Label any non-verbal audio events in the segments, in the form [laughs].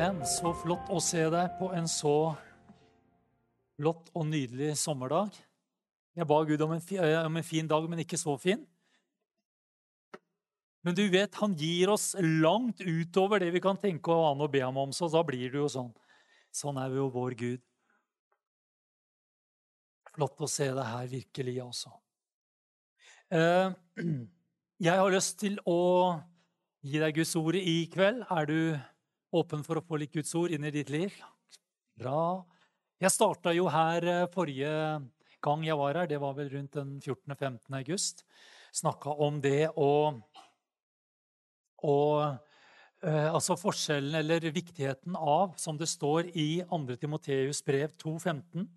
Amen. Så flott å se deg på en så flott og nydelig sommerdag. Jeg ba Gud om en, om en, fin dag, men ikke så fin. Men du vet, han gir oss langt utover det vi kan tenke og ane og be ham om. Så da blir det jo sånn. Sånn er jo vår Gud. Flott å se deg her virkelig, også. Eh, [clears throat] jeg har lyst til å gi deg Guds ord i kveld. Er du åpen for å få litt Guds ord inn i ditt liv? Bra. Jeg starta jo her eh, forrige gang jeg var her, det var vel rundt den 14.-15. august. Snakka om det og, og eh, altså forskjellen eller viktigheten av, som det står i 2. Timoteus brev 2,15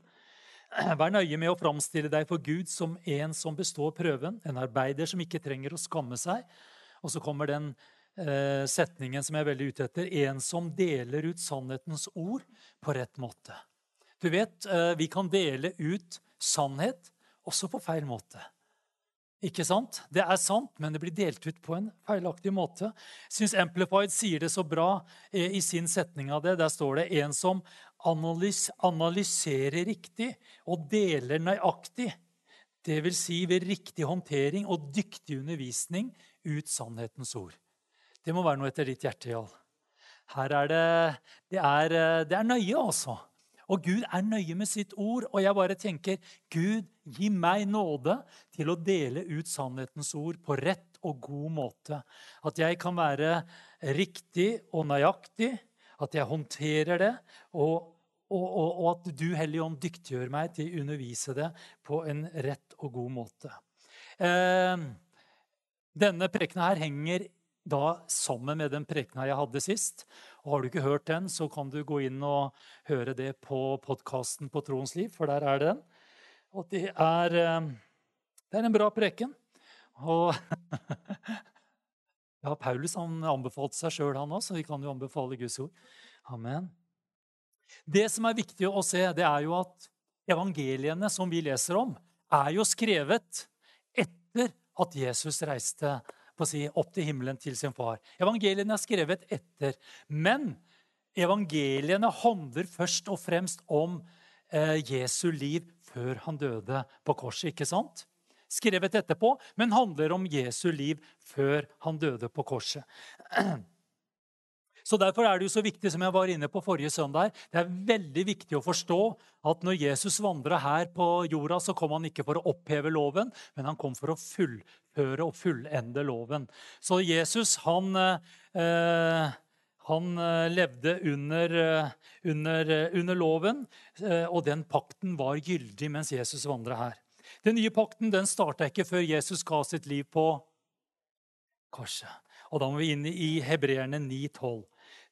[clears throat] Vær nøye med å framstille deg for Gud som en som består prøven, en arbeider som ikke trenger å skamme seg. Og så kommer den setningen som jeg er veldig ute etter. En som deler ut sannhetens ord på rett måte. Du vet, eh, vi kan dele ut sannhet også på feil måte. Ikke sant? Det er sant, men det blir delt ut på en feilaktig måte. Jeg syns Amplified sier det så bra eh, i sin setning av det. Der står det en som analys analyserer riktig og deler nøyaktig. Vil si ved riktig håndtering og dyktig undervisning ut sannhetens ord. Det må være noe etter ditt hjerte, Jarl. Her er det det er, det er nøye, altså. Og Gud er nøye med sitt ord. Og jeg bare tenker, Gud, gi meg nåde til å dele ut sannhetens ord på rett og god måte. At jeg kan være riktig og nøyaktig, at jeg håndterer det, og, og, og, og at du, Hellige Ånd, dyktiggjør meg til å undervise det på en rett og god måte. Eh, denne prekena her henger da sammen med den prekena jeg hadde sist. Og Har du ikke hørt den, så kan du gå inn og høre det på podkasten på Troens liv, for der er det den. Og det er, eh, det er en bra preken. Og [laughs] ja, Paulus han anbefalte seg sjøl, han òg, så vi kan jo anbefale Guds ord. Amen. Det som er viktig å se, det er jo at evangeliene som vi leser om, er jo skrevet etter at Jesus reiste på å si, opp til himmelen til sin far. Evangeliene er skrevet etter. Men evangeliene handler først og fremst om eh, Jesu liv før han døde på korset. ikke sant? Skrevet etterpå, men handler om Jesu liv før han døde på korset. Så Derfor er det jo så viktig som jeg var inne på forrige søndag, det er veldig viktig å forstå at når Jesus vandra her på jorda, så kom han ikke for å oppheve loven, men han kom for å fullføre og fullende loven. Så Jesus, han, eh, han eh, levde under, eh, under, eh, under loven, og den pakten var gyldig mens Jesus vandra her. Den nye pakten den starta ikke før Jesus ga sitt liv på korset. Og da må vi inn i Hebreerne 9,12.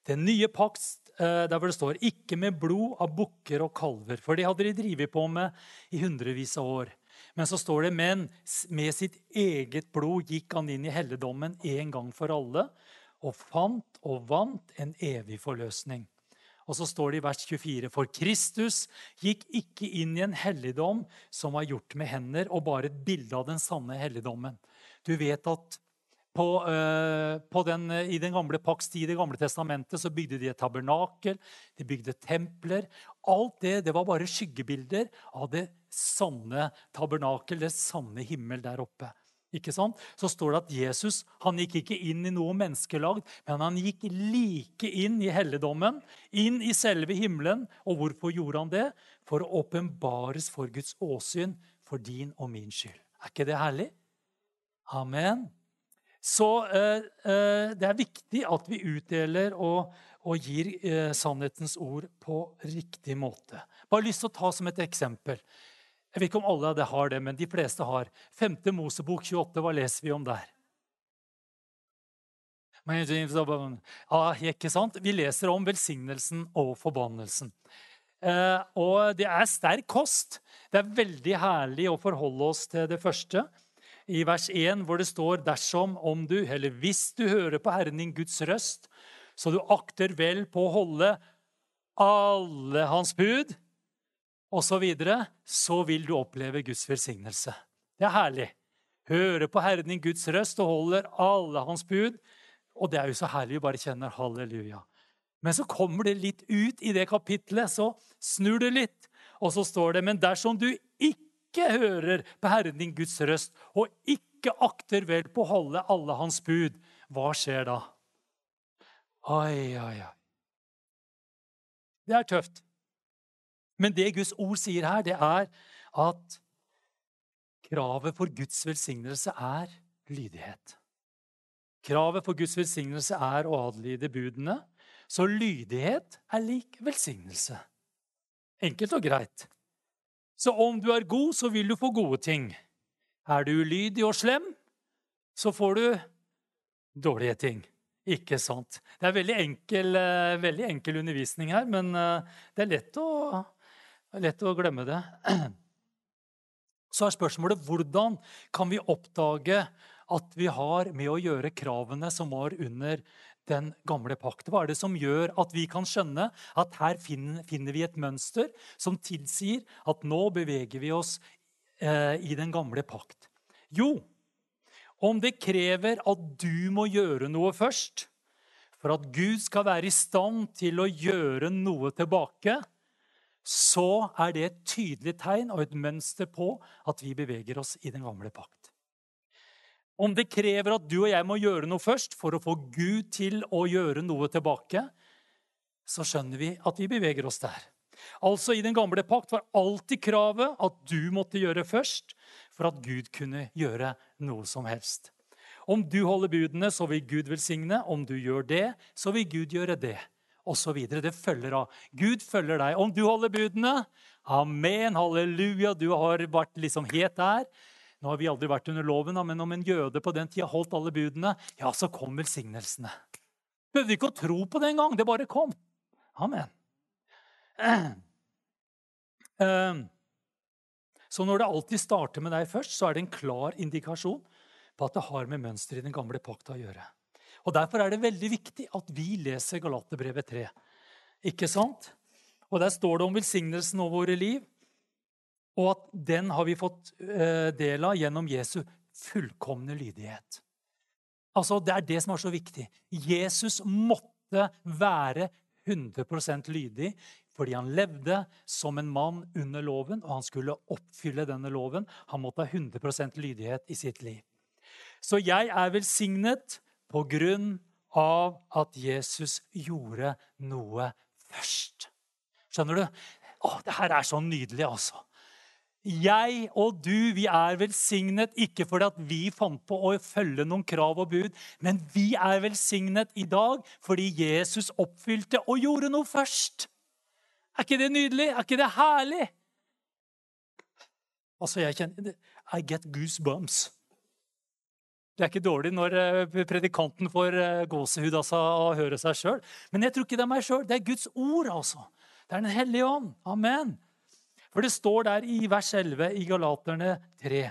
Den nye pakt eh, der hvor det står 'ikke med blod av bukker og kalver', for det hadde de drevet på med i hundrevis av år. Men så står det 'men med sitt eget blod gikk han inn i helligdommen en gang for alle' 'og fant og vant en evig forløsning'. Og så står det i vers 24.: For Kristus gikk ikke inn i en helligdom som var gjort med hender, og bare et bilde av den sanne helligdommen. Du vet at på, uh, på den, I den gamle pakts tid, Det gamle testamentet, så bygde de et tabernakel, de bygde templer. Alt det det var bare skyggebilder av det sanne tabernakel, det sanne himmel der oppe. Ikke sant? Så står det at Jesus han gikk ikke inn i noe menneskelagd, men han gikk like inn i helligdommen, inn i selve himmelen. Og hvorfor gjorde han det? For å åpenbares for Guds åsyn for din og min skyld. Er ikke det herlig? Amen. Så eh, eh, det er viktig at vi utdeler og, og gir eh, sannhetens ord på riktig måte. Bare lyst til å ta som et eksempel. Jeg vet ikke om alle av dere har det, men de fleste har. 5. Mosebok 28, hva leser vi om der? Ja, ikke sant? Vi leser om velsignelsen og forbannelsen. Eh, og det er sterk kost. Det er veldig herlig å forholde oss til det første i vers 1, hvor det står dersom om du, eller hvis du hører på Herren din Guds røst, så du akter vel på å holde alle hans bud, osv., så, videre, så vil du oppleve Guds velsignelse. Det er herlig. Høre på Herren din Guds røst og holder alle hans bud. Og det er jo så herlig vi bare kjenner halleluja. Men så kommer det litt ut i det kapitlet, så snur det litt. Og så står det, men dersom du ikke hører på Herren din Guds røst, og ikke akter vel på å holde alle hans bud, hva skjer da? Oi, oi, oi. Det er tøft. Men det Guds ord sier her, det er at kravet for Guds velsignelse er lydighet. Kravet for Guds velsignelse er å adlyde budene, så lydighet er lik velsignelse. Enkelt og greit. Så om du er god, så vil du få gode ting. Er du ulydig og slem, så får du dårlige ting. Ikke sant? Det er veldig enkel, eh, veldig enkel undervisning her, men eh, det er lett å, lett å glemme det. [clears throat] Så er spørsmålet hvordan kan vi oppdage at vi har med å gjøre kravene som var under den gamle pakt? Hva er det som gjør at vi kan skjønne at her finner vi et mønster som tilsier at nå beveger vi oss eh, i den gamle pakt? Jo, om det krever at du må gjøre noe først, for at Gud skal være i stand til å gjøre noe tilbake, så er det et tydelig tegn og et mønster på at vi beveger oss i den gamle pakt. Om det krever at du og jeg må gjøre noe først for å få Gud til å gjøre noe tilbake, så skjønner vi at vi beveger oss der. Altså I den gamle pakt var alltid kravet at du måtte gjøre først for at Gud kunne gjøre noe som helst. Om du holder budene, så vil Gud velsigne. Om du gjør det, så vil Gud gjøre det. Og så videre. Det følger av. Gud følger deg. Om du holder budene, amen, halleluja, du har vært liksom het der. Nå har vi aldri vært under loven, men om en jøde på den tida holdt alle budene, ja, så kom velsignelsene. Behøvde ikke å tro på det engang. Det bare kom. Amen. Ehm, så når det alltid starter med deg først, så er det en klar indikasjon på at det har med mønsteret i den gamle pakta å gjøre. Og Derfor er det veldig viktig at vi leser Galaterbrevet 3. Ikke sant? Og Der står det om velsignelsen over våre liv, og at den har vi fått eh, del av gjennom Jesu fullkomne lydighet. Altså, Det er det som er så viktig. Jesus måtte være 100% lydig fordi han levde som en mann under loven, og han skulle oppfylle denne loven. Han måtte ha 100 lydighet i sitt liv. Så jeg er velsignet på grunn av at Jesus gjorde noe først. Skjønner du? Å, det her er så nydelig, altså. Jeg og du vi er velsignet ikke fordi at vi fant på å følge noen krav og bud, men vi er velsignet i dag fordi Jesus oppfylte og gjorde noe først. Er ikke det nydelig? Er ikke det herlig? Altså, jeg kjenner I get goosebumps. Det er ikke dårlig når eh, predikanten får eh, gåsehud altså, av å høre seg sjøl. Men jeg tror ikke det er meg sjøl. Det er Guds ord, altså. Det er Den hellige ånd. Amen. For det står der i vers 11 i Galaterne 3.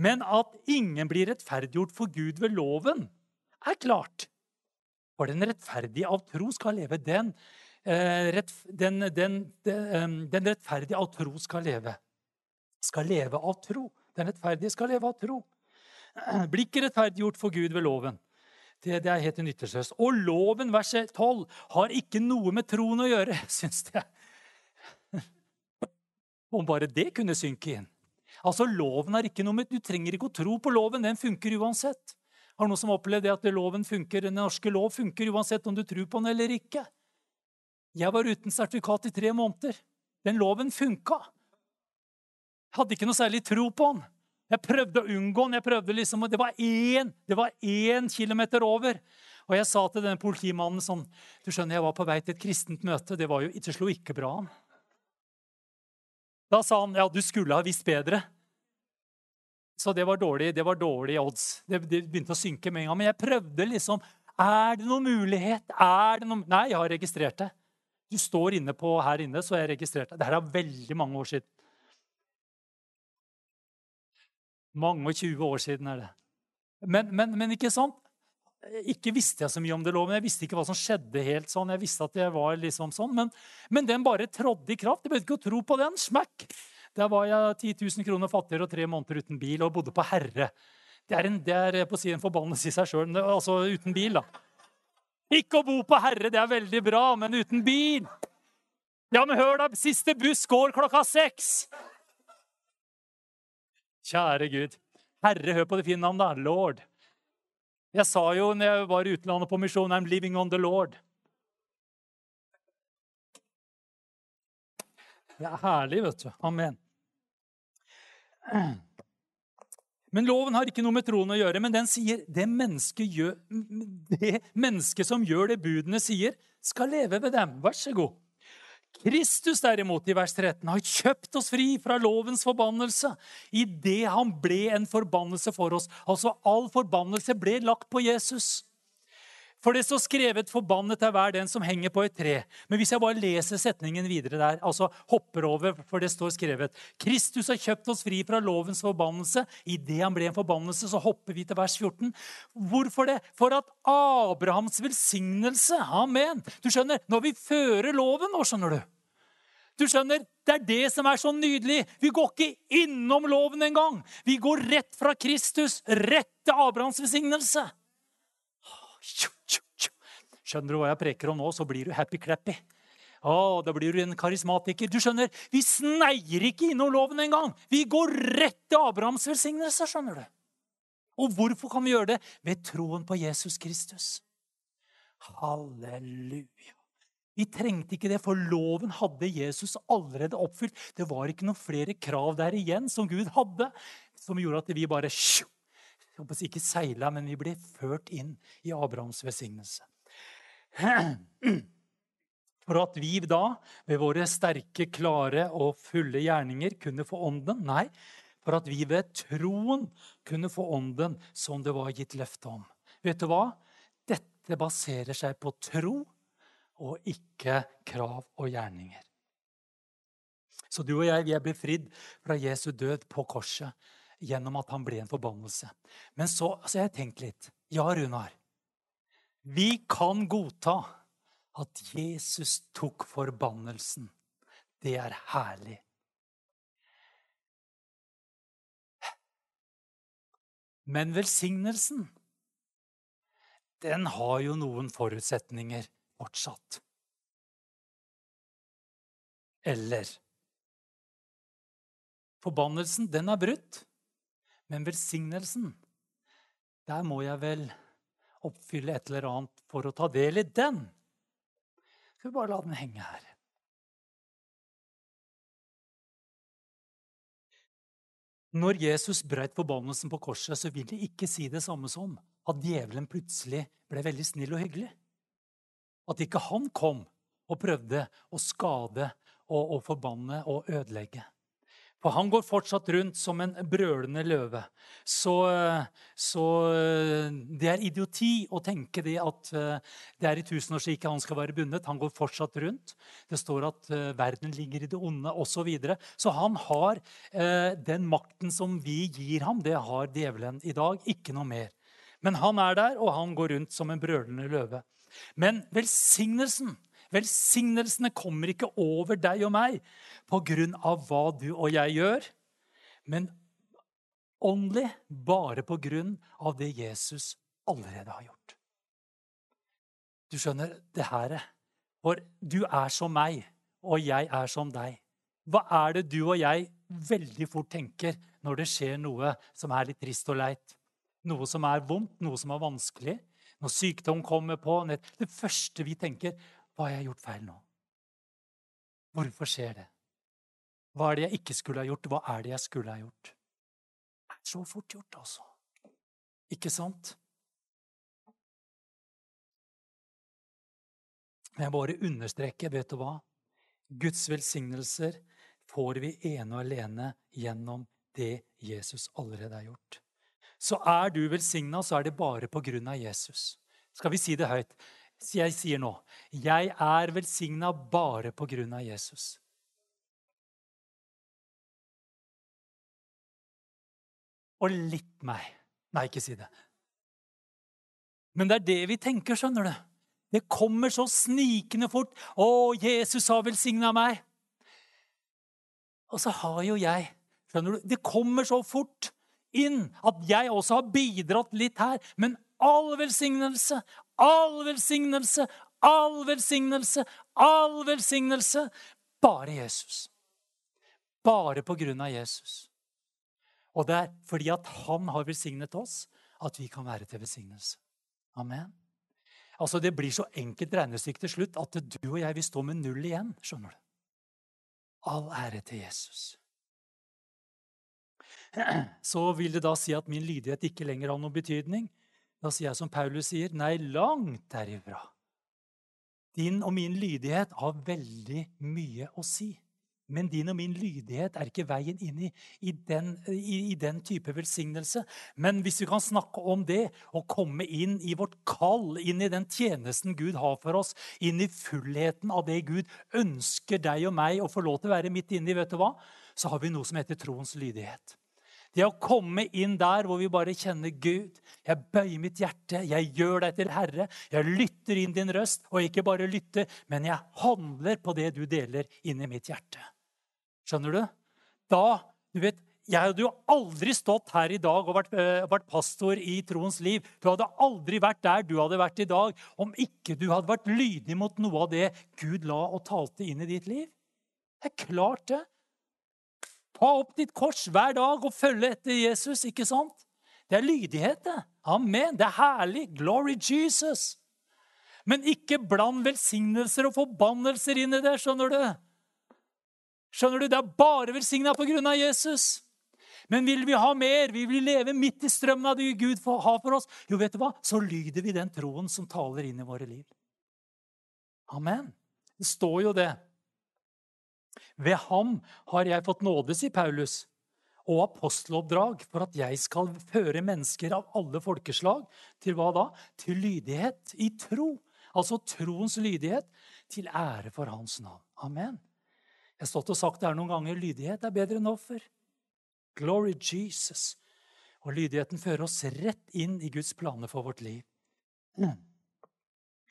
Men at ingen blir rettferdiggjort for Gud ved loven, er klart. For den rettferdige av tro skal leve. Den, eh, den, den, den rettferdige av tro skal leve. Skal leve av tro. Den rettferdige skal leve av tro. [clears throat] Blir ikke rettferdiggjort for Gud ved loven. Det, det er helt nytteløst. Og loven, vers 12, har ikke noe med troen å gjøre, [laughs] syns jeg. Om bare det kunne synke inn. Altså, loven er ikke noe med, Du trenger ikke å tro på loven. Den funker uansett. Har noen som opplevd det at loven funker, den norske lov funker uansett om du tror på den eller ikke? Jeg var uten sertifikat i tre måneder. Den loven funka. Jeg hadde ikke noe særlig tro på den. Jeg prøvde å unngå den. jeg prøvde liksom, Det var én, det var én kilometer over. Og jeg sa til denne politimannen sånn Du skjønner, jeg var på vei til et kristent møte. Det var jo, det slo ikke bra an. Da sa han ja, du skulle ha visst bedre. Så det var dårlig, det var dårlig odds. Det, det, begynte å synke med en gang. Men jeg prøvde liksom Er det noen mulighet? Er det noen Nei, jeg har registrert det. Du står inne på her inne, så jeg registrert det. Dette er veldig mange år siden. Mange og 20 år siden er det. Men, men, men ikke sant? Ikke visste jeg så mye om det loven. Jeg visste ikke hva som skjedde. helt sånn. Jeg visste at jeg var liksom sånn, Men, men den bare trådde i kraft. Jeg behøvde ikke å tro på den. Smack! Der var jeg 10 000 kroner fattigere og tre måneder uten bil og bodde på Herre. Det er, en, det er på å si en forbannelse i seg sjøl. Altså uten bil, da. Ikke å bo på Herre, det er veldig bra, men uten bil. Ja, men hør da, siste buss går klokka seks. Kjære Gud. Herre, hør på det fine navnet, da. Lord. Jeg sa jo når jeg var i utlandet på misjon I'm living on the Lord. Det er herlig, vet du. Amen. Men loven har ikke noe med troen å gjøre. Men den sier det mennesket, gjør, det mennesket som gjør det budene sier, skal leve ved dem. Vær så god. Kristus derimot, i vers 13, har kjøpt oss fri fra lovens forbannelse idet han ble en forbannelse for oss. Altså all forbannelse ble lagt på Jesus. For det står skrevet 'forbannet er hver den som henger på et tre'. Men hvis jeg bare leser setningen videre der, altså hopper over, for det står skrevet 'Kristus har kjøpt oss fri fra lovens forbannelse'. Idet han ble en forbannelse, så hopper vi til vers 14. Hvorfor det? For at Abrahams velsignelse Amen. Du skjønner, når vi fører loven nå, skjønner du. Du skjønner, Det er det som er så nydelig. Vi går ikke innom loven engang. Vi går rett fra Kristus, rett til Abrahams velsignelse. Skjønner du hva jeg preker om nå, så blir du happy-clappy. Å, da blir du en karismatiker. Du skjønner, Vi sneier ikke innom loven engang. Vi går rett til Abrahams velsignelse. skjønner du. Og hvorfor kan vi gjøre det? Ved troen på Jesus Kristus. Halleluja. Vi trengte ikke det, for loven hadde Jesus allerede oppfylt. Det var ikke noen flere krav der igjen som Gud hadde, som gjorde at vi bare ikke seila, men vi ble ført inn i Abrahams velsignelse. [clears throat] For at vi da, ved våre sterke, klare og fulle gjerninger, kunne få ånden? Nei, for at vi ved troen kunne få ånden som det var gitt løfte om. Vet du hva? Dette baserer seg på tro og ikke krav og gjerninger. Så du og jeg vi er befridd fra Jesu død på korset gjennom at han ble en forbannelse. Men så altså jeg har tenkt litt. Ja, Runar. Vi kan godta at Jesus tok forbannelsen. Det er herlig. Men velsignelsen, den har jo noen forutsetninger fortsatt. Eller Forbannelsen, den er brutt. Men velsignelsen, der må jeg vel oppfylle et eller annet for å ta del i den. Skal vi bare la den henge her. Når Jesus brøt forbannelsen på korset, så vil det ikke si det samme som at djevelen plutselig ble veldig snill og hyggelig. At ikke han kom og prøvde å skade og, og forbanne og ødelegge. For han går fortsatt rundt som en brølende løve. Så, så, det er idioti å tenke det at eh, det er i tusenårsriket han skal være bundet. Han går fortsatt rundt. Det står at eh, verden ligger i det onde osv. Så, videre. så han har eh, den makten som vi gir ham, det har djevelen i dag. Ikke noe mer. Men han er der, og han går rundt som en brølende løve. Men velsignelsen Velsignelsene kommer ikke over deg og meg på grunn av hva du og jeg gjør, men åndelig bare på grunn av det Jesus allerede har gjort. Du skjønner, det her For du er som meg, og jeg er som deg. Hva er det du og jeg veldig fort tenker når det skjer noe som er litt trist og leit? Noe som er vondt, noe som er vanskelig? Når sykdom kommer på Det første vi tenker hva har jeg gjort feil nå? Hvorfor skjer det? Hva er det jeg ikke skulle ha gjort? Hva er det jeg skulle ha gjort? Så fort gjort, altså. Ikke sant? Men jeg bare understreker, vet du hva? Guds velsignelser får vi ene og alene gjennom det Jesus allerede har gjort. Så er du velsigna, så er det bare på grunn av Jesus. Skal vi si det høyt? Jeg sier nå jeg er velsigna bare på grunn av Jesus. Og litt meg. Nei, ikke si det. Men det er det vi tenker, skjønner du. Det kommer så snikende fort. 'Å, Jesus har velsigna meg.' Og så har jo jeg skjønner du, Det kommer så fort inn at jeg også har bidratt litt her. Men all velsignelse, all velsignelse, all velsignelse, all velsignelse. Bare Jesus. Bare på grunn av Jesus. Og det er fordi at han har velsignet oss, at vi kan være til velsignelse. Amen. Altså, Det blir så enkelt regnestykke til slutt at du og jeg vil stå med null igjen. skjønner du? All ære til Jesus. Så vil det da si at min lydighet ikke lenger har noen betydning. Da sier jeg som Paulus sier, nei, langt derifra. Din og min lydighet har veldig mye å si. Men din og min lydighet er ikke veien inn i, i, den, i, i, den, type velsignelse. Men hvis vi kan snakke om det og komme inn i vårt kall, inn i den tjenesten Gud har for oss, inn i fullheten av det Gud ønsker deg og meg å få lov til å være midt inne i, vet du hva? så har vi noe som heter troens lydighet. Det å komme inn der hvor vi bare kjenner Gud. Jeg bøyer mitt hjerte, jeg gjør deg til Herre. Jeg lytter inn din røst, og ikke bare lytter, men jeg handler på det du deler inni mitt hjerte. Skjønner du? Da du vet, Jeg hadde jo aldri stått her i dag og vært, øh, vært, pastor i troens liv. Du hadde aldri vært der du hadde vært i dag, om ikke du hadde vært lydig mot noe av det Gud la og talte inn i ditt liv. Det er klart, det. Ta opp ditt kors hver dag og følge etter Jesus, ikke sant? Det er lydighet, det. Amen. Det er herlig. Glory Jesus. Men ikke bland velsignelser og forbannelser inn i det, skjønner du. Skjønner du? Det er bare velsigna av Jesus. Men vil vi ha mer, vil vi leve midt i strømmen av det Gud har for oss, jo, vet du hva? så lyder vi den troen som taler inn i våre liv. Amen. Det står jo det. Ved ham har jeg fått nåde, sier Paulus, og aposteloppdrag for at jeg skal føre mennesker av alle folkeslag til hva da? Til lydighet i tro. Altså troens lydighet til ære for hans navn. Amen. Jeg har stått og sagt det her noen ganger. Lydighet er bedre enn offer. Glory Jesus. Og lydigheten fører oss rett inn i Guds planer for vårt liv.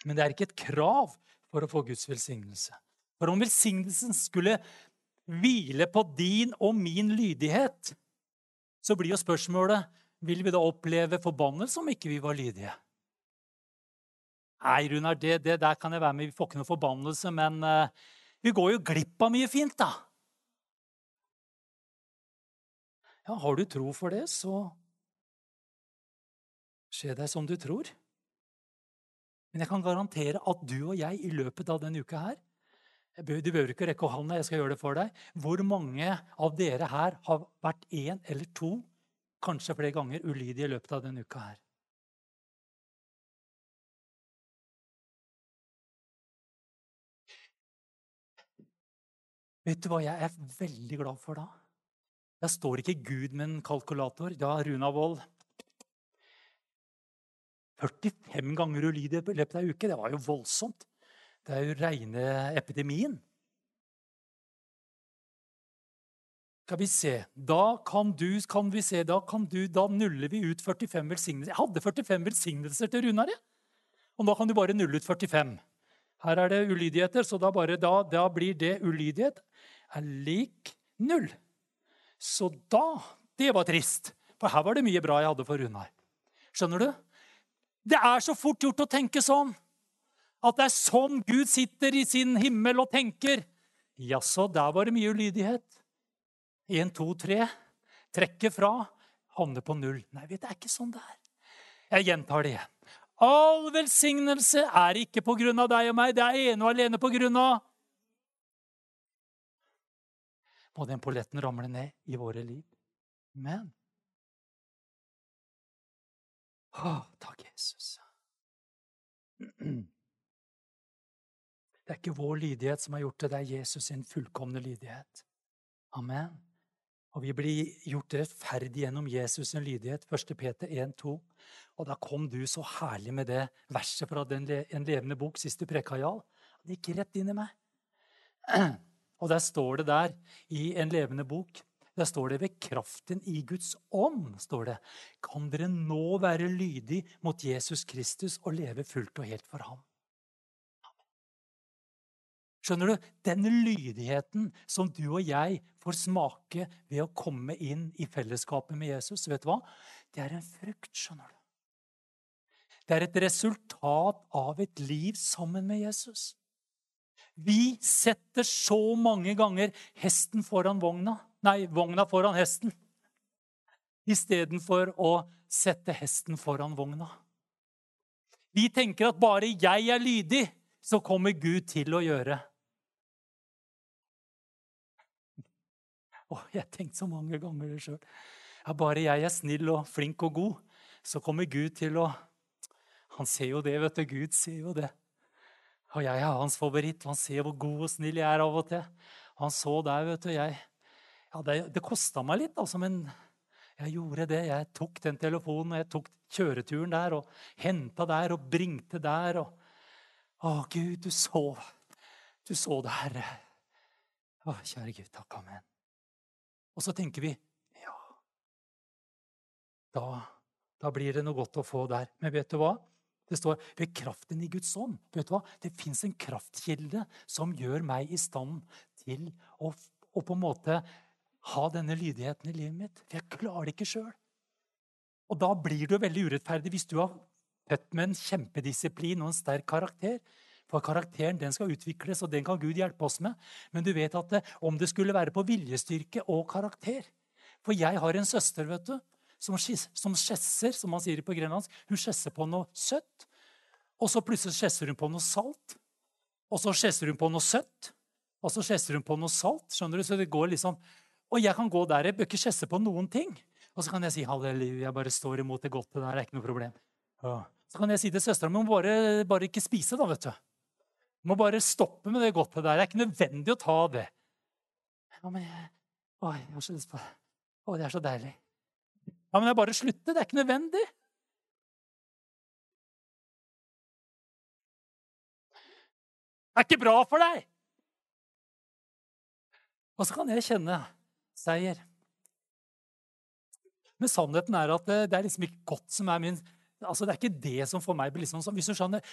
Men det er ikke et krav for å få Guds velsignelse. For om velsignelsen skulle hvile på din og min lydighet, så blir jo spørsmålet vil vi da oppleve forbannelse om ikke vi var lydige. Nei, Runar, det, det, der kan jeg være med. Vi får ikke noe forbannelse, men uh, vi går jo glipp av mye fint, da. Ja, har du tro for det, så skje deg som du tror. Men jeg kan garantere at du og jeg i løpet av denne uka her Du behøver ikke rekke hånda, jeg skal gjøre det for deg. Hvor mange av dere her har vært én eller to, kanskje flere ganger, ulydige i løpet av denne uka her? Vet du hva jeg er veldig glad for da? Jeg står ikke Gud med en kalkulator. Ja, Runa Wold 45 ganger ulydig i løpet av ei uke. Det var jo voldsomt. Det er jo reine epidemien. Skal vi se Da kan du, kan vi se, da kan du, da nuller vi ut 45 velsignelser. Jeg hadde 45 velsignelser til Runar, jeg. Og da kan du bare nulle ut 45. Her er det ulydigheter, så da, bare, da, da blir det ulydighet er lik null. Så da Det var trist. For her var det mye bra jeg hadde for Runar. Skjønner du? Det er så fort gjort å tenke sånn. At det er sånn Gud sitter i sin himmel og tenker. Jaså, der var det mye ulydighet. Én, to, tre. Trekke fra. Havne på null. Nei, det er ikke sånn det er. Jeg gjentar det. All velsignelse er ikke på grunn av deg og meg. Det er ene og alene på grunn av må den polletten ramle ned i våre liv. Men Å, takk, Jesus. Det er ikke vår lydighet som har gjort det, det er Jesus sin fullkomne lydighet. Amen. Og vi blir gjort rettferdig gjennom Jesus sin lydighet. 1. Peter 1, 2. Og da kom du så herlig med det verset fra den, En levende bok, siste prekajal. Det gikk rett inn i meg. Og der står det der i en levende bok der står det ved kraften i Guds ånd står det, kan dere nå være lydig mot Jesus Kristus og leve fullt og helt for ham. Skjønner du? Den lydigheten som du og jeg får smake ved å komme inn i fellesskapet med Jesus, vet du hva? Det er en frukt, skjønner du. Det er et resultat av et liv sammen med Jesus. Vi setter så mange ganger hesten foran vogna. Nei, vogna foran hesten. Istedenfor å sette hesten foran vogna. Vi tenker at bare jeg er lydig, så kommer Gud til å gjøre. Å, jeg har tenkt så mange ganger det sjøl. Ja, bare jeg er snill og flink og god, så kommer Gud til å Han ser jo det, vet du. Gud ser jo det. Og jeg er hans favoritt. Han ser hvor god og snill jeg er av og til. Han så der, vet du. Jeg, ja, det det kosta meg litt, altså, men jeg gjorde det. Jeg tok den telefonen og jeg tok kjøreturen der og henta der og bringte der. Og, å, Gud, du så Du så det, Herre. Å, kjære Gud, takk. Amen. Og så tenker vi ja, da, da blir det noe godt å få der. Men vet du hva? Det står ved kraften i Guds ånd. Vet du hva? Det fins en kraftkilde som gjør meg i stand til å, å, på en måte ha denne lydigheten i livet mitt. For jeg klarer det ikke sjøl. Og da blir du veldig urettferdig hvis du har født med en kjempedisiplin og en sterk karakter. For karakteren den skal utvikles, og den kan Gud hjelpe oss med. Men du vet at det, om det skulle være på viljestyrke og karakter For jeg har en søster vet du, som, som skjesser, som man sier på grenlandsk. Hun skjesser på noe søtt, og så plutselig skjesser hun på noe salt. Og så skjesser hun på noe søtt, og så skjesser hun på noe salt. skjønner du? Så det går liksom... Og jeg kan gå der, jeg bør ikke skjesse på noen ting. Og så kan jeg si halleluja, jeg bare står imot det godte der. det er ikke noe problem. Ja. Så kan jeg si til søstera mi bare, bare ikke spise, da, vet du. Du må bare stoppe med det godtet der. Det er ikke nødvendig å ta det. Ja, men jeg, å, jeg har så lyst på det. Å, det er så deilig. Ja, men jeg bare slutter. Det er ikke nødvendig. Det er ikke bra for deg. Og så kan jeg kjenne seier. Men sannheten er at det, er liksom ikke godt som er min altså Det er ikke det som får meg blir liksom sånn. Hvis du skjønner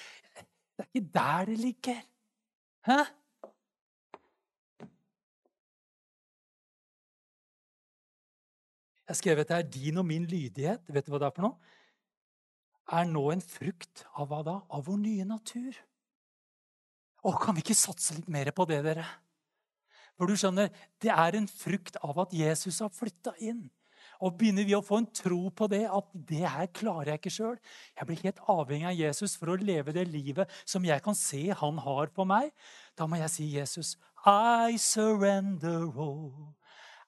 Det er ikke der det ligger. Hæ? Jeg har skrevet det er din og min lydighet. Vet du hva det er for noe? Er nå en frukt av hva da? Av vår nye natur. Å, kan vi ikke satse litt mer på det, dere? For du skjønner, det er en frukt av at Jesus har flytta inn. Og begynner vi å få en tro på det, at det her klarer jeg ikke sjøl Jeg blir helt avhengig av Jesus for å leve det livet som jeg kan se han har på meg. Da må jeg si, Jesus, I surrender all.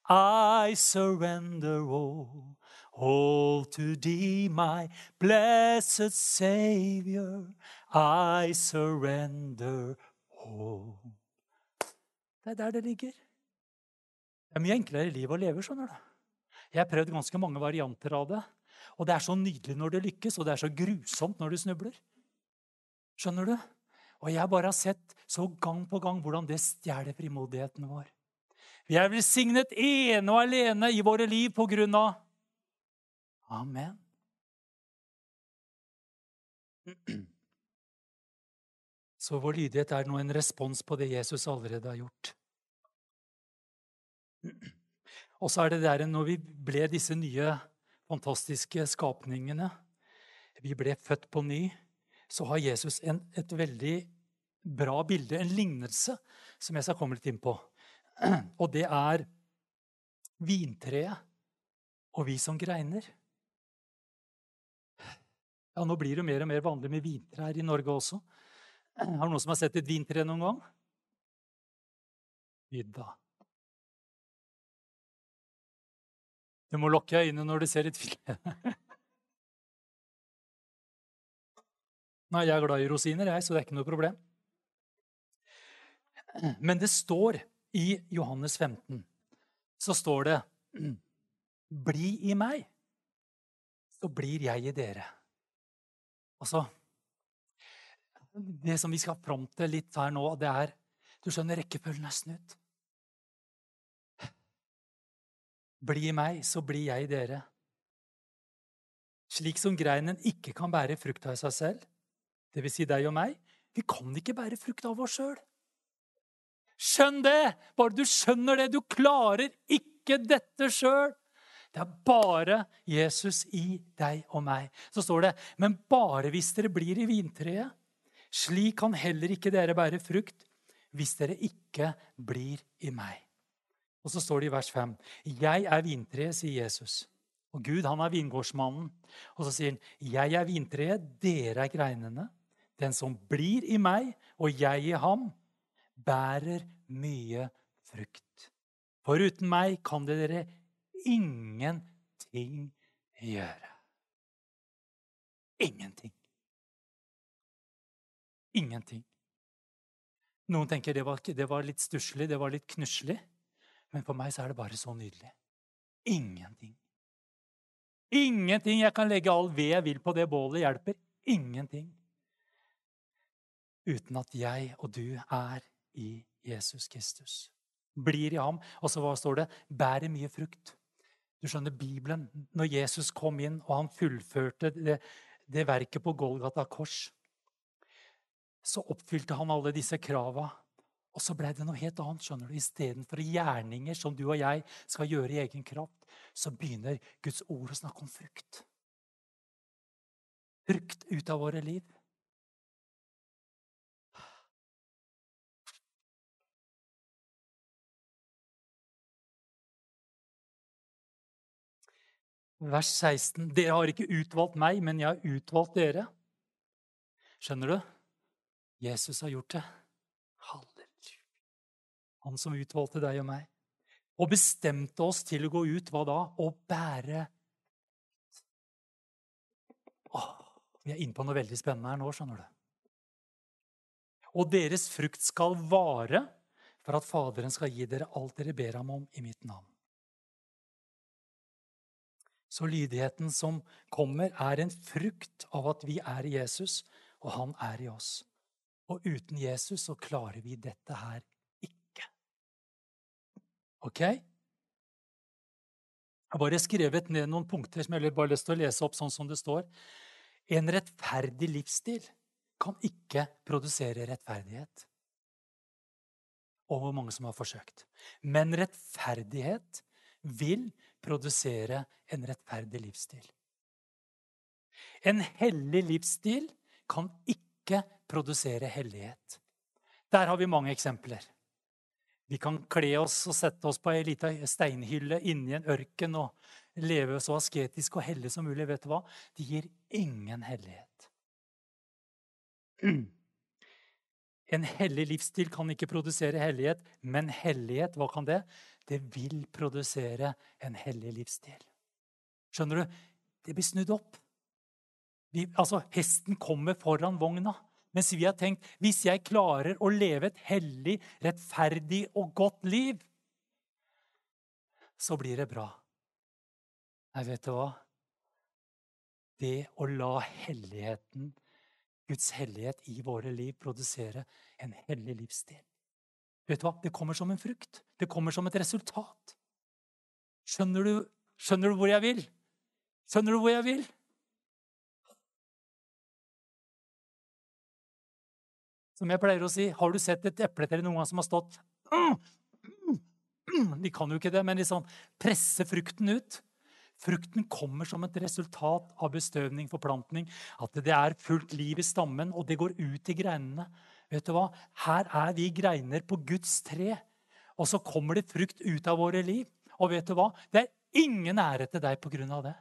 I surrender all, all to thee, my blessed Savior. I surrender all. Det er der det ligger. Det er mye enklere liv å leve, skjønner du. Jeg har prøvd ganske mange varianter av det. Og det er så nydelig når det lykkes, og det er så grusomt når du snubler. Skjønner du? Og jeg bare har sett så gang på gang hvordan det stjeler frimodigheten vår. Vi er velsignet ene og alene i våre liv på grunn av Amen. Så vår lydighet er nå en respons på det Jesus allerede har gjort. Og så er det der når vi ble disse nye, fantastiske skapningene Vi ble født på ny. Så har Jesus en, et veldig bra bilde, en lignelse, som jeg skal komme litt inn på. [clears throat] Og det er vintreet og vi som greiner. Ja, Nå blir det mer og mer vanlig med vintrær i Norge også. [clears throat] Har noen som har sett et vintre noen gang? Vidda. Du må lukke øynene når du ser et fille. Nei, jeg er glad i rosiner, jeg, så det er ikke noe problem. Men det står i Johannes 15 så står det Bli i meg, så blir jeg i dere. Altså Det som vi skal fram til litt her nå, det er Du skjønner, rekkefølgen er snudd. Bli meg, så blir jeg dere. Slik som greinen ikke kan bære frukt av seg selv, dvs. Si deg og meg, vi kan ikke bære frukt av oss sjøl. Skjønn det! Bare du skjønner det. Du klarer ikke dette sjøl. Det er bare Jesus i deg og meg. Så står det, men bare hvis dere blir i vintreet. Slik kan heller ikke dere bære frukt hvis dere ikke blir i meg. Og så står det i vers 5.: Jeg er vintreet, sier Jesus. Og Gud, han er vingårdsmannen. Og så sier han, 'Jeg er vintreet, dere er greinene.' 'Den som blir i meg, og jeg i ham, bærer mye frukt.' For uten meg kan dere ingenting gjøre. Ingenting. Ingenting. Noen tenker det var, det var litt stusslig, det var litt knusselig. Men for meg så er det bare så nydelig. Ingenting. Ingenting. Jeg kan legge all ved jeg vil på det bålet, hjelper ingenting. Uten at jeg og du er i Jesus Kristus. Blir i ham. Og så hva står det? Bærer mye frukt. Du skjønner, Bibelen, når Jesus kom inn og han fullførte det, det verket på Golgata kors, så oppfylte han alle disse krava. Og så ble det noe helt annet. skjønner du. Istedenfor gjerninger som du og jeg skal gjøre i egen kraft, så begynner Guds ord å snakke om frukt. Frukt ut av våre liv. Vers 16. Dere har ikke utvalgt meg, men jeg har utvalgt dere. Skjønner du? Jesus har gjort det. Han som utvalgte deg og meg. Og bestemte oss til å gå ut, hva da? Å bære Åh, Vi er inne på noe veldig spennende her nå, skjønner du. Og deres frukt skal vare, for at Faderen skal gi dere alt dere ber ham om i mitt navn. Så lydigheten som kommer, er en frukt av at vi er i Jesus, og han er i oss. Og uten Jesus så klarer vi dette her. Ok? Jeg har bare skrevet ned noen punkter som jeg bare lyst til å lese opp sånn som det står. En rettferdig livsstil kan ikke produsere rettferdighet. Og hvor mange som har forsøkt. Men rettferdighet vil produsere en rettferdig livsstil. En hellig livsstil kan ikke produsere hellighet. Der har vi mange eksempler. Vi kan kle oss og sette oss på ei lita steinhylle inni en ørken og leve så asketisk og hellig som mulig. Vet du hva? Det gir ingen hellighet. [clears throat] En hellig livsstil kan ikke produsere hellighet, men hellighet, hva kan det? Det vil produsere en hellig livsstil. Skjønner du? Det blir snudd opp. Vi, altså, Hesten kommer foran vogna. Mens vi har tenkt hvis jeg klarer å leve et hellig, rettferdig og godt liv, så blir det bra. Nei, vet du hva? Det å la helligheten, Guds hellighet i våre liv, produsere en hellig livsstil. Vet du hva? Det kommer som en frukt. Det kommer som et resultat. Skjønner du, skjønner du hvor jeg vil? Skjønner du hvor jeg vil? Som jeg pleier å si, har du sett et epletre noen gang som har stått De kan jo ikke det, men liksom presse frukten ut. Frukten kommer som et resultat av bestøvning, forplantning. At det er fullt liv i stammen, og det går ut i greinene. Vet du hva? Her er vi greiner på Guds tre, og så kommer det frukt ut av våre liv. Og vet du hva? Det er ingen ære til deg på grunn av det.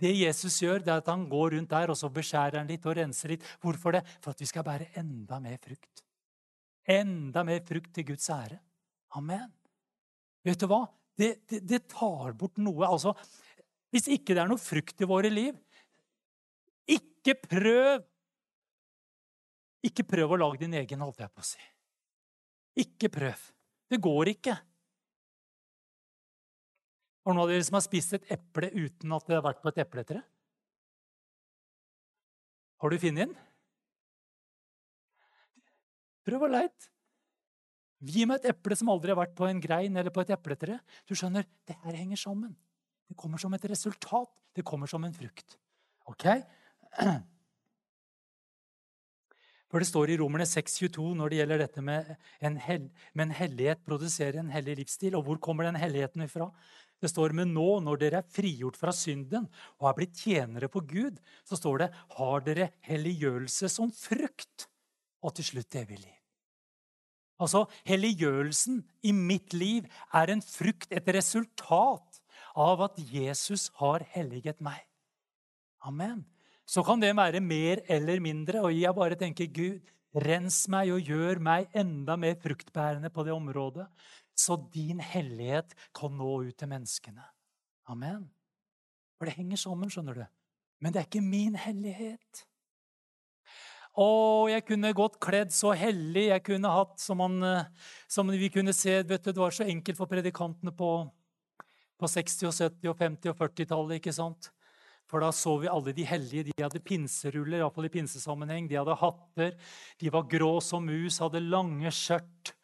Det Jesus gjør, det er at han går rundt der og så beskjærer han litt og renser litt. Hvorfor det? For at vi skal bære enda mer frukt. Enda mer frukt til Guds ære. Amen. Vet du hva? Det, det, det tar bort noe. Altså, hvis ikke det er noe frukt i våre liv, ikke prøv Ikke prøv å lage din egen, holdt jeg på å si. Ikke prøv. Det går ikke. Har noen av dere som har spist et eple uten at det har vært på et epletre? Har du funnet den? Prøv å leite. Gi meg et eple som aldri har vært på en grein eller på et epletre. Du skjønner, det her henger sammen. Det kommer som et resultat. Det kommer som en frukt. Ok? [clears throat] For det står i Romerne 6,22 når det gjelder dette med en, hel, med en hellighet produserer en hellig livsstil. Og hvor kommer den helligheten ifra? Det står med nå, når dere er frigjort fra synden og er blitt tjenere for Gud, så står det har dere helliggjørelse som frukt, og til slutt evig liv. Altså, Helliggjørelsen i mitt liv er en frukt, et resultat av at Jesus har helliget meg. Amen. Så kan det være mer eller mindre, og jeg bare tenker Gud, rens meg og gjør meg enda mer fruktbærende på det området, så din hellighet kan nå ut til menneskene. Amen. For det henger sammen, skjønner du. Men det er ikke min hellighet. Å, jeg kunne gått kledd så hellig. Jeg kunne hatt som, man, eh, som vi kunne se vet du, Det var så enkelt for predikantene på, på 60-, og 70-, og 50- og 40-tallet. ikke sant? For da så vi alle de hellige. De hadde pinseruller, iallfall i pinsesammenheng. De hadde hatter. De var grå som mus, hadde lange skjørt.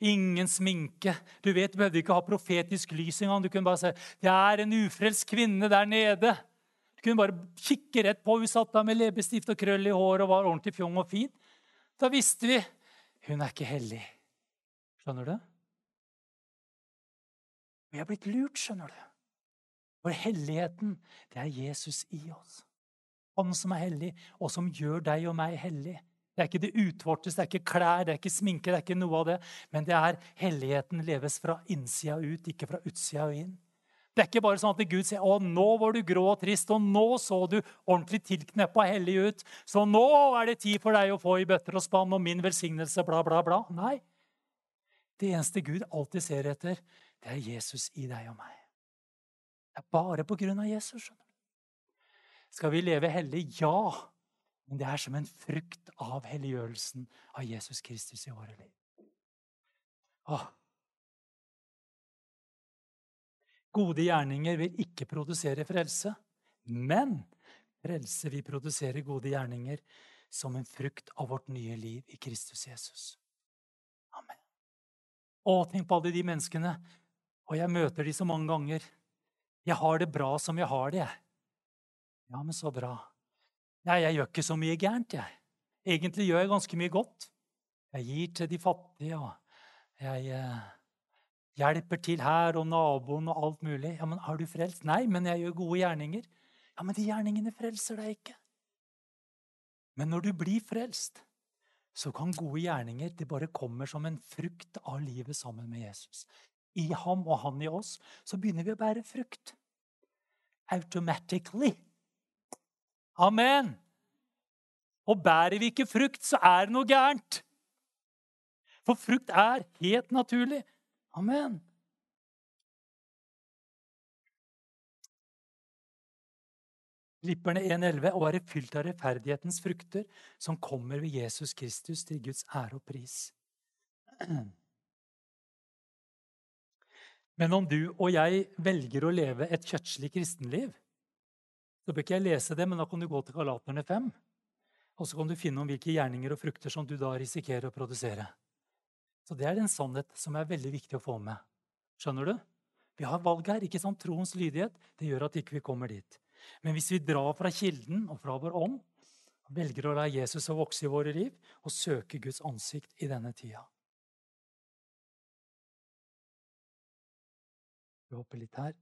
Ingen sminke. Du vet, Du behøvde ikke ha profetisk lys engang. Du kunne bare si det er en ufrelst kvinne der nede. Du kunne bare kikke rett på. Hun satt der med leppestift og krøll i håret og var ordentlig fjong og fin. Da visste vi hun er ikke hellig. Skjønner du? Vi er blitt lurt, skjønner du. For helligheten, det er Jesus i oss. Han som er hellig, og som gjør deg og meg hellig. Det er ikke det utvortes, det er ikke klær, det er ikke sminke, det er ikke noe av det. Men det er helligheten leves fra innsida ut, ikke fra utsida og inn. Det er ikke bare sånn at Gud sier å, nå var du grå og trist, og nå så du ordentlig tilkneppa hellig ut, så nå er det tid for deg å få i bøtter og spann og min velsignelse, bla, bla, bla. Nei. Det eneste Gud alltid ser etter, det er Jesus i deg og meg. Det er bare på grunn av Jesus. skjønner du. Skal vi leve hellig? Ja. Men det er som en frukt av helliggjørelsen av Jesus Kristus i våre liv. Åh, Gode gjerninger vil ikke produsere frelse, men frelse vil produsere gode gjerninger som en frukt av vårt nye liv i Kristus Jesus. Amen. Å, tenk på alle de menneskene. Og jeg møter de så mange ganger. Jeg har det bra som jeg har det, jeg. Ja, men så bra. Nei, jeg gjør ikke så mye gærent, jeg. Egentlig gjør jeg ganske mye godt. Jeg gir til de fattige, og jeg eh, hjelper til her og naboen og alt mulig. Ja, men er du frelst? Nei, men jeg gjør gode gjerninger. Ja, men de gjerningene frelser deg ikke. Men når du blir frelst, så kan gode gjerninger det bare kommer som en frukt av livet sammen med Jesus. I ham og han i oss, så begynner vi å bære frukt. Automatically. Amen. Og bærer vi ikke frukt, så er det noe gærent. For frukt er helt naturlig. Amen. Lipperne 1,11 Og er det fylt av rettferdighetens frukter som kommer ved Jesus Kristus til Guds ære og pris. [clears throat] Men om du og jeg velger å leve et kjøttslig kristenliv, så bør ikke jeg lese det, men da kan du gå til Galaterne 5, og så kan du finne om hvilke gjerninger og frukter som du da risikerer å produsere. Så det er en sannhet som er veldig viktig å få med. Skjønner du? Vi har valg her. ikke sant? Troens lydighet det gjør at ikke vi ikke kommer dit. Men hvis vi drar fra kilden og fra vår ånd, velger å la Jesus å vokse i våre liv og søke Guds ansikt i denne tida Vi hopper litt her.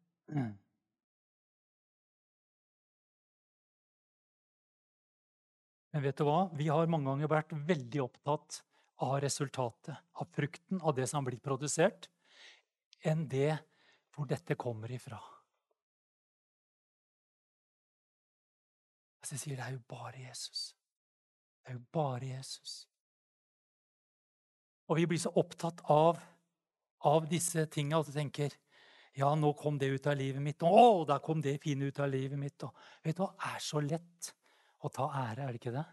Men vet du hva? Vi har mange ganger vært veldig opptatt av resultatet, av frukten av det som har blitt produsert, enn det hvor dette kommer ifra. Altså jeg sier det er jo bare Jesus. Det er jo bare Jesus. Og vi blir så opptatt av, av disse tinga vi tenker ja, nå kom det ut av livet mitt. Å, der kom det fine ut av livet mitt. Og vet du hva? Det er så lett å ta ære, er det ikke det?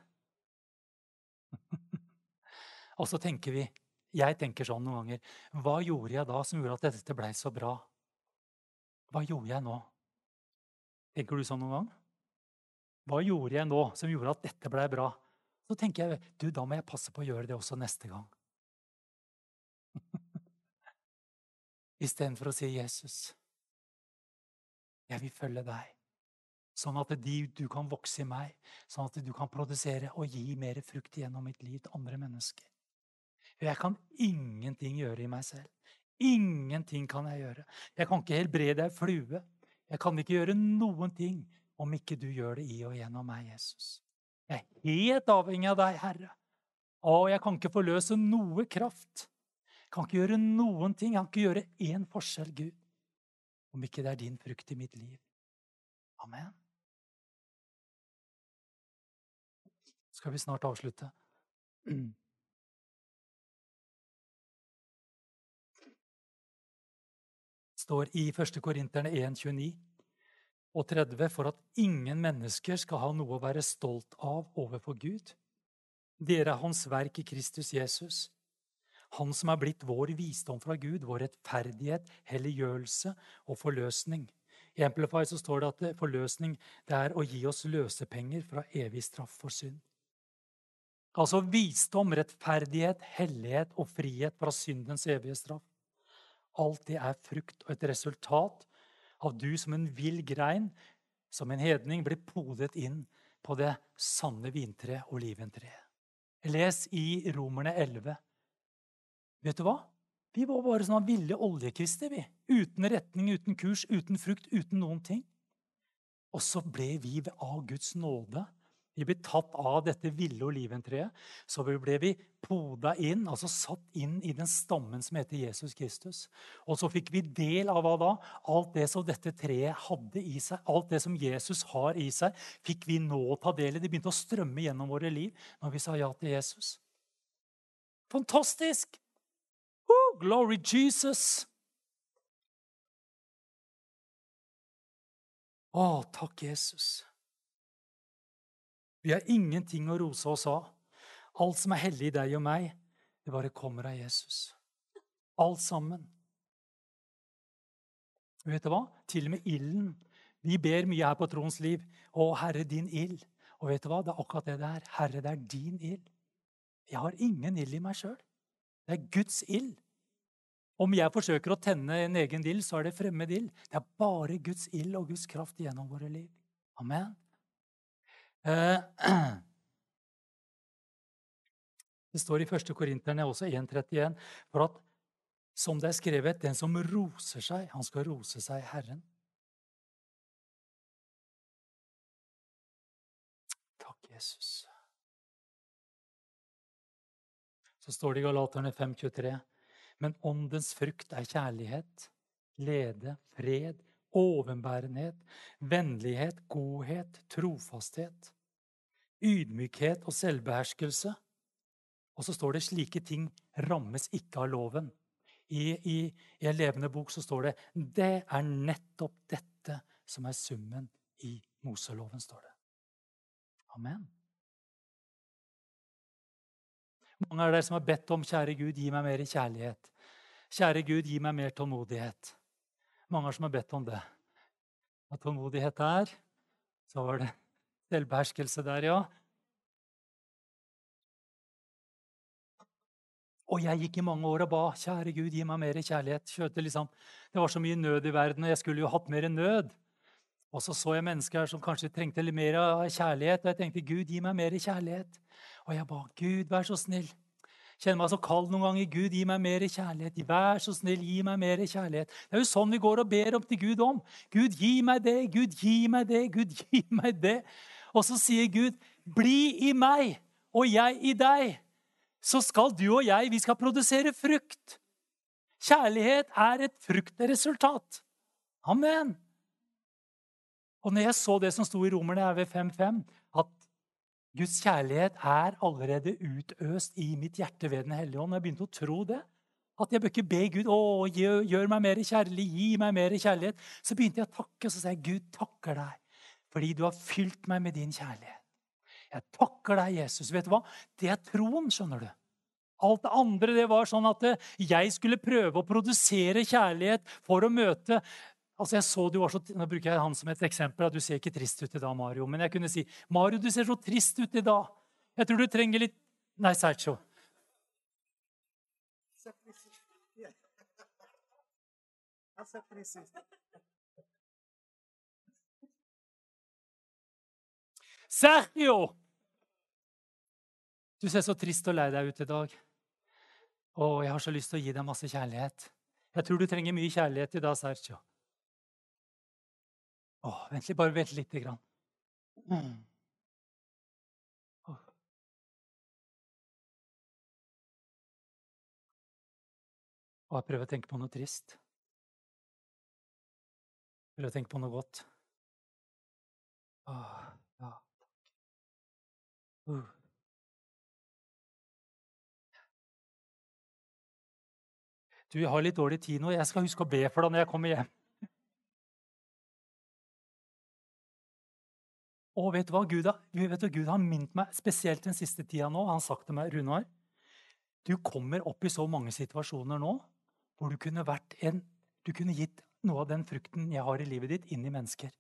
Og så tenker vi Jeg tenker sånn noen ganger Hva gjorde jeg da som gjorde at dette blei så bra? Hva gjorde jeg nå? Tenker du sånn noen gang? Hva gjorde jeg nå som gjorde at dette blei bra? Så tenker jeg du, da må jeg passe på å gjøre det også neste gang. [laughs] Istedenfor å si Jesus, jeg vil følge deg. Sånn at de, du kan vokse i meg, sånn at du kan produsere og gi mer frukt gjennom mitt liv til andre mennesker. Jeg kan ingenting gjøre i meg selv. Ingenting kan jeg gjøre. Jeg kan ikke helbrede ei flue. Jeg kan ikke gjøre noen ting om ikke du gjør det i og gjennom meg, Jesus. Jeg er helt avhengig av deg, Herre. Og jeg kan ikke forløse noe kraft. Jeg kan ikke gjøre noen ting. Jeg kan ikke gjøre én forskjell, Gud, om ikke det er din frukt i mitt liv. Amen. Skal vi snart avslutte? Står i 1. Korinterne 1, 29 og 30 for at ingen mennesker skal ha noe å være stolt av overfor Gud. Dere er Hans verk i Kristus Jesus. Han som er blitt vår visdom fra Gud, vår rettferdighet, helliggjørelse og forløsning. I Amplify så står det at forløsning det er å gi oss løsepenger fra evig straff for synd. Altså visdom, rettferdighet, hellighet og frihet fra syndens evige straff. Alt det er frukt og et resultat av du som en vill grein, som en hedning, blir podet inn på det sanne vintreet, oliventreet. Les i Romerne 11. Vet du hva? Vi var bare sånne ville oljekvister, vi. Uten retning, uten kurs, uten frukt, uten noen ting. Og så ble vi av Guds nåde vi ble tatt av dette ville oliventreet. Så ble vi poda inn, altså satt inn i den stammen som heter Jesus Kristus. Og så fikk vi del av hva da? Alt det som dette treet hadde i seg, alt det som Jesus har i seg, fikk vi nå ta del i. Det begynte å strømme gjennom våre liv når vi sa ja til Jesus. Fantastisk! Oh, glory Jesus! Å, takk, Jesus. Vi har ingenting å rose oss av. Alt som er hellig i deg og meg, det bare kommer av Jesus. Alt sammen. Vet du hva? Til og med ilden. Vi ber mye her på Troens liv. Å, Herre, din ild. Og vet du hva? Det er akkurat det det er. Herre, det er din ild. Jeg har ingen ild i meg sjøl. Det er Guds ild. Om jeg forsøker å tenne en egen ild, så er det fremmed ild. Det er bare Guds ild og Guds kraft gjennom våre liv. Amen. Eh, [clears throat] det står i 1. Korinterne også 1,31 for at som det er skrevet, den som roser seg, han skal rose seg Herren. Takk, Jesus. Så står det i Galaterne 5,23.: Men åndens frukt er kjærlighet, glede, fred, overbærenhet, vennlighet, godhet, trofasthet, ydmykhet og selvbeherskelse. Og så står det slike ting rammes ikke av loven. I, i, I, en levende bok så står det det er nettopp dette som er summen i Moseloven. står det. Amen. Mange av dere som har bedt om 'Kjære Gud, gi meg mer kjærlighet'. 'Kjære Gud, gi meg mer tålmodighet'. Mange som har bedt om det. At tålmodighet der. Så var det selvbeherskelse der, ja. Og jeg gikk i mange år og ba kjære Gud, gi meg mer kjærlighet. Kjøte liksom. Det var så mye nød i verden, og jeg skulle jo hatt mer nød. Og så så jeg mennesker som kanskje trengte litt mer kjærlighet, og jeg tenkte Gud, gi meg mer kjærlighet. Og jeg ba Gud, vær så snill. Kjenner meg så kald noen ganger. Gud, gi meg mer kjærlighet. Vær så snill, gi meg mer kjærlighet. Det er jo sånn vi går og ber om til Gud om. Gud, gi meg det. Gud, gi meg det. Gud, [laughs] gi meg det. Og så sier Gud, bli i meg, og jeg i deg. Så skal du og jeg, vi skal produsere frukt. Kjærlighet er et fruktresultat. Amen. Og når jeg så det som sto i Romerne her ved 5.5, at Guds kjærlighet er allerede utøst i mitt hjerte ved Den hellige ånd. Jeg begynte å tro det. At jeg bør ikke be Gud å, gjør, meg mer kjærlig, gi meg mer kjærlighet. Så begynte jeg å takke, og så sa jeg, Gud takker deg fordi du har fylt meg med din kjærlighet. Jeg takker deg, Jesus. Vet du hva? Det er troen, skjønner du. Alt det andre det var sånn at jeg skulle prøve å produsere kjærlighet for å møte Altså jeg så du var så, Nå bruker jeg han som et eksempel. at Du ser ikke trist ut i dag, Mario. Men jeg kunne si Mario, du ser så trist ut i dag. Jeg tror du trenger litt Nei, Sergio. Sergio! Du ser så trist og lei deg ut i dag. Å, jeg har så lyst til å gi deg masse kjærlighet. Jeg tror du trenger mye kjærlighet i dag, Sergio. Åh, vent litt, bare vent lite grann. Mm. Og jeg prøver å tenke på noe trist. Prøver å tenke på noe godt. Åh, ja, takk. Uh. Du, jeg har litt dårlig tid nå. Jeg skal huske å be for deg når jeg kommer hjem. Og vet du hva? Gud har, vet du, Gud har minnet meg, spesielt den siste tida nå, han har sagt til meg, Runar Du kommer opp i så mange situasjoner nå hvor du kunne, en, du kunne gitt noe av den frukten jeg har i livet ditt, inn i mennesker.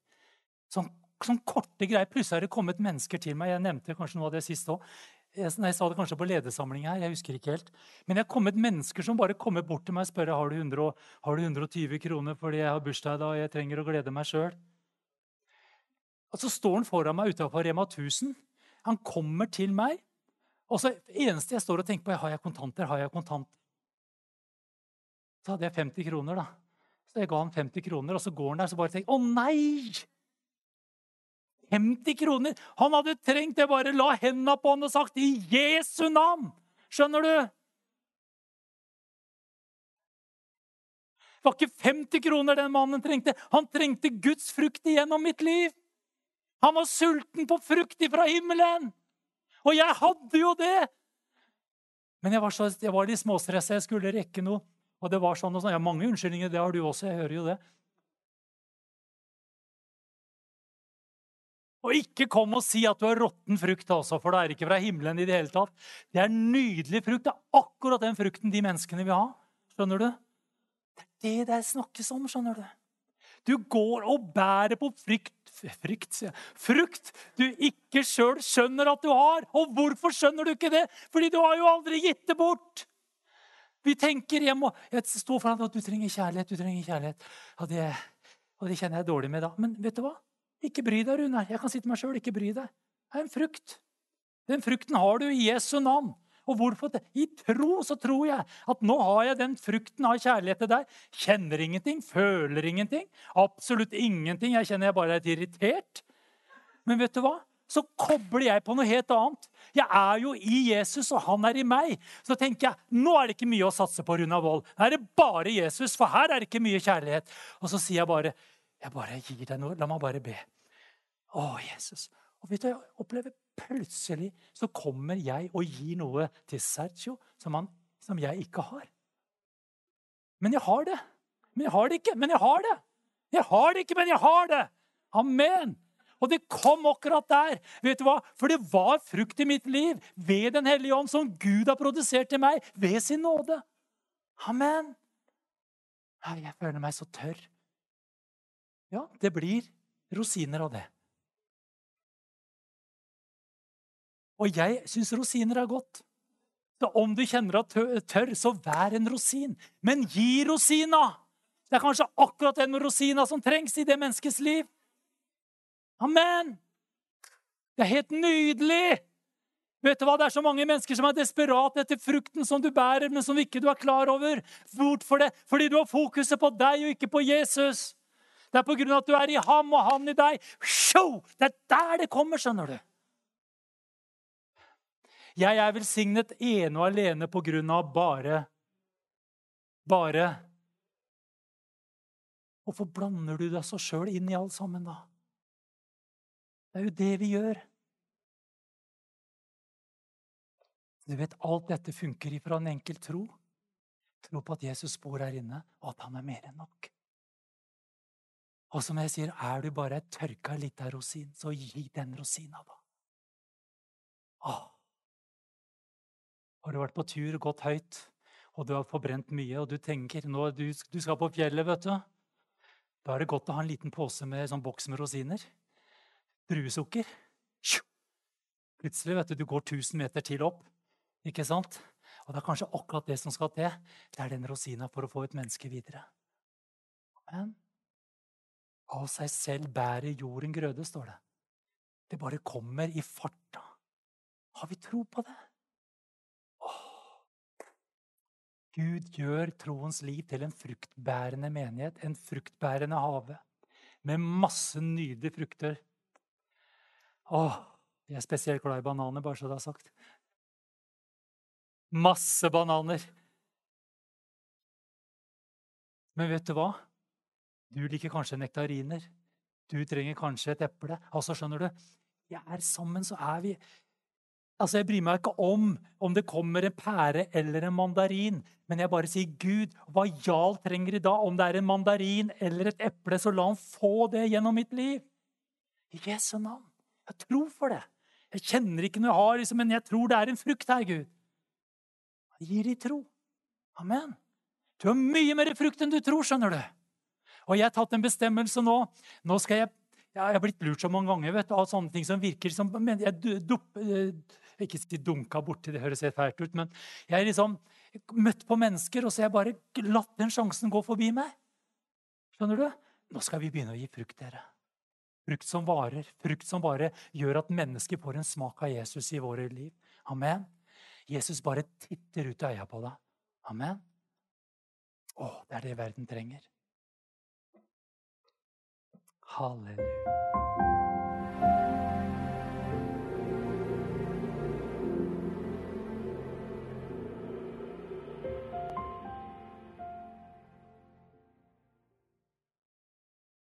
Sånn, sånn korte greier. Plutselig har det kommet mennesker til meg. Jeg nevnte kanskje noe av det sist òg. Jeg, jeg sa det kanskje på ledersamling her. jeg husker ikke helt. Men det har kommet mennesker som bare kommer bort til meg og spør har du, 100, har du 120 kroner fordi jeg har bursdag da og jeg trenger å glede meg sjøl. Og så står han foran meg utafor Rema 1000. Han kommer til meg. Og så eneste jeg står og tenker på, er har jeg kontanter. Har jeg kontanter? Så hadde jeg 50 kroner, da. Så jeg ga han 50 kroner, og så går han der så bare tenker Å, nei! 50 kroner! Han hadde trengt det. Bare la hendene på han og sagt 'i Jesu navn'. Skjønner du? Det var ikke 50 kroner den mannen trengte. Han trengte Guds frukt igjennom mitt liv. Han var sulten på frukt fra himmelen. Og jeg hadde jo det! Men jeg var, så, jeg var litt småstressa. Jeg skulle rekke noe. Og det var sånn og sånn. Jeg har mange unnskyldninger, det har du også. jeg hører jo det. Og ikke kom og si at du har råtten frukt altså, for det er ikke fra himmelen. i Det hele tatt. Det er nydelig frukt. Det er akkurat den frukten de menneskene vil ha. Skjønner du? Det er det det snakkes om. skjønner du? Du går og bærer på frykt, frykt, frukt du ikke sjøl skjønner at du har. Og hvorfor skjønner du ikke det? Fordi du har jo aldri gitt det bort. Vi tenker jeg må, jeg står foran at du trenger kjærlighet. du trenger kjærlighet. Og det, og det kjenner jeg dårlig med da. Men vet du hva? Ikke bry deg, Runar. Jeg kan si til meg sjøl, ikke bry deg. Det er en frukt. Den frukten har du i Jesu navn. Og hvorfor det? I tro så tror jeg at nå har jeg den frukten av kjærlighet til deg. Kjenner ingenting, føler ingenting. Absolutt ingenting. Jeg kjenner jeg bare er irritert. Men vet du hva? Så kobler jeg på noe helt annet. Jeg er jo i Jesus, og han er i meg. Så tenker jeg nå er det ikke mye å satse på Runa Wold. Nå er det bare Jesus, for her er det ikke mye kjærlighet. Og så sier jeg bare jeg bare gir deg noe. La meg bare be. Å, Jesus. Og vet du, jeg opplever Plutselig så kommer jeg og gir noe til Sergio som, han, som jeg ikke har. Men jeg har det. Men jeg har det ikke. Men jeg har det. Jeg har det ikke, men jeg har det. Amen. Og det kom akkurat der. Vet du hva? For det var frukt i mitt liv ved Den hellige ånd som Gud har produsert til meg ved sin nåde. Amen. Jeg føler meg så tørr. Ja, det blir rosiner av det. Og jeg syns rosiner er godt. Så om du kjenner deg tørr, så vær en rosin. Men gi rosina! Det er kanskje akkurat den rosina som trengs i det menneskets liv. Amen! Det er helt nydelig! Vet du hva? Det er så mange mennesker som er desperate etter frukten som du bærer, men som ikke du er klar over. Hvorfor det? Fordi du har fokuset på deg og ikke på Jesus. Det er på grunn av at du er i ham og han i deg. Det er der det kommer, skjønner du. Jeg er velsignet ene og alene på grunn av bare Bare Hvorfor blander du deg så sjøl inn i alt sammen, da? Det er jo det vi gjør. Du vet, Alt dette funker ifra en enkel tro. Tro på at Jesus bor her inne, og at han er mer enn nok. Og som jeg sier, er du bare ei tørka lita rosin, så gi den rosina, da. Åh. Har du vært på tur, gått høyt, og du har forbrent mye, og du tenker nå, du, du skal på fjellet, vet du. Da er det godt å ha en liten pose med sånn boks med rosiner. Druesukker. Plutselig vet du, du går 1000 meter til opp. Ikke sant? Og det er kanskje akkurat det som skal til. Det er den rosina for å få et menneske videre. Men Av seg selv bærer jorden grøde, står det. Det bare kommer i farta. Har vi tro på det? Åh. Gud gjør troens liv til en fruktbærende menighet, en fruktbærende hage, med masse nydelige frukter. Åh, jeg er spesielt glad i bananer, bare så det er sagt. Masse bananer. Men vet du hva? Du liker kanskje nektariner. Du trenger kanskje et eple. Altså, skjønner du, jeg er sammen, så er vi Altså, Jeg bryr meg ikke om om det kommer en pære eller en mandarin, men jeg bare sier, Gud, hva Jarl trenger i dag, om det er en mandarin eller et eple, så la han få det gjennom mitt liv. I Jesu navn. Jeg tror for det. Jeg kjenner ikke noe jeg har, liksom, men jeg tror det er en frukt her, Gud. Han gir i tro. Amen. Du har mye mer frukt enn du tror, skjønner du. Og jeg har tatt en bestemmelse nå. Nå skal jeg Jeg har blitt lurt så mange ganger vet du, av sånne ting som virker som men jeg dup, eh, Ikke si dunka borti, det høres helt fælt ut, men jeg har liksom møtt på mennesker, og så har jeg bare latt den sjansen gå forbi meg. Skjønner du? Nå skal vi begynne å gi frukt, dere. Frukt som varer. Frukt som bare gjør at mennesker får en smak av Jesus i våre liv. Amen. Jesus bare titter ut av øya på deg. Amen. Å, det er det verden trenger. Halleluja.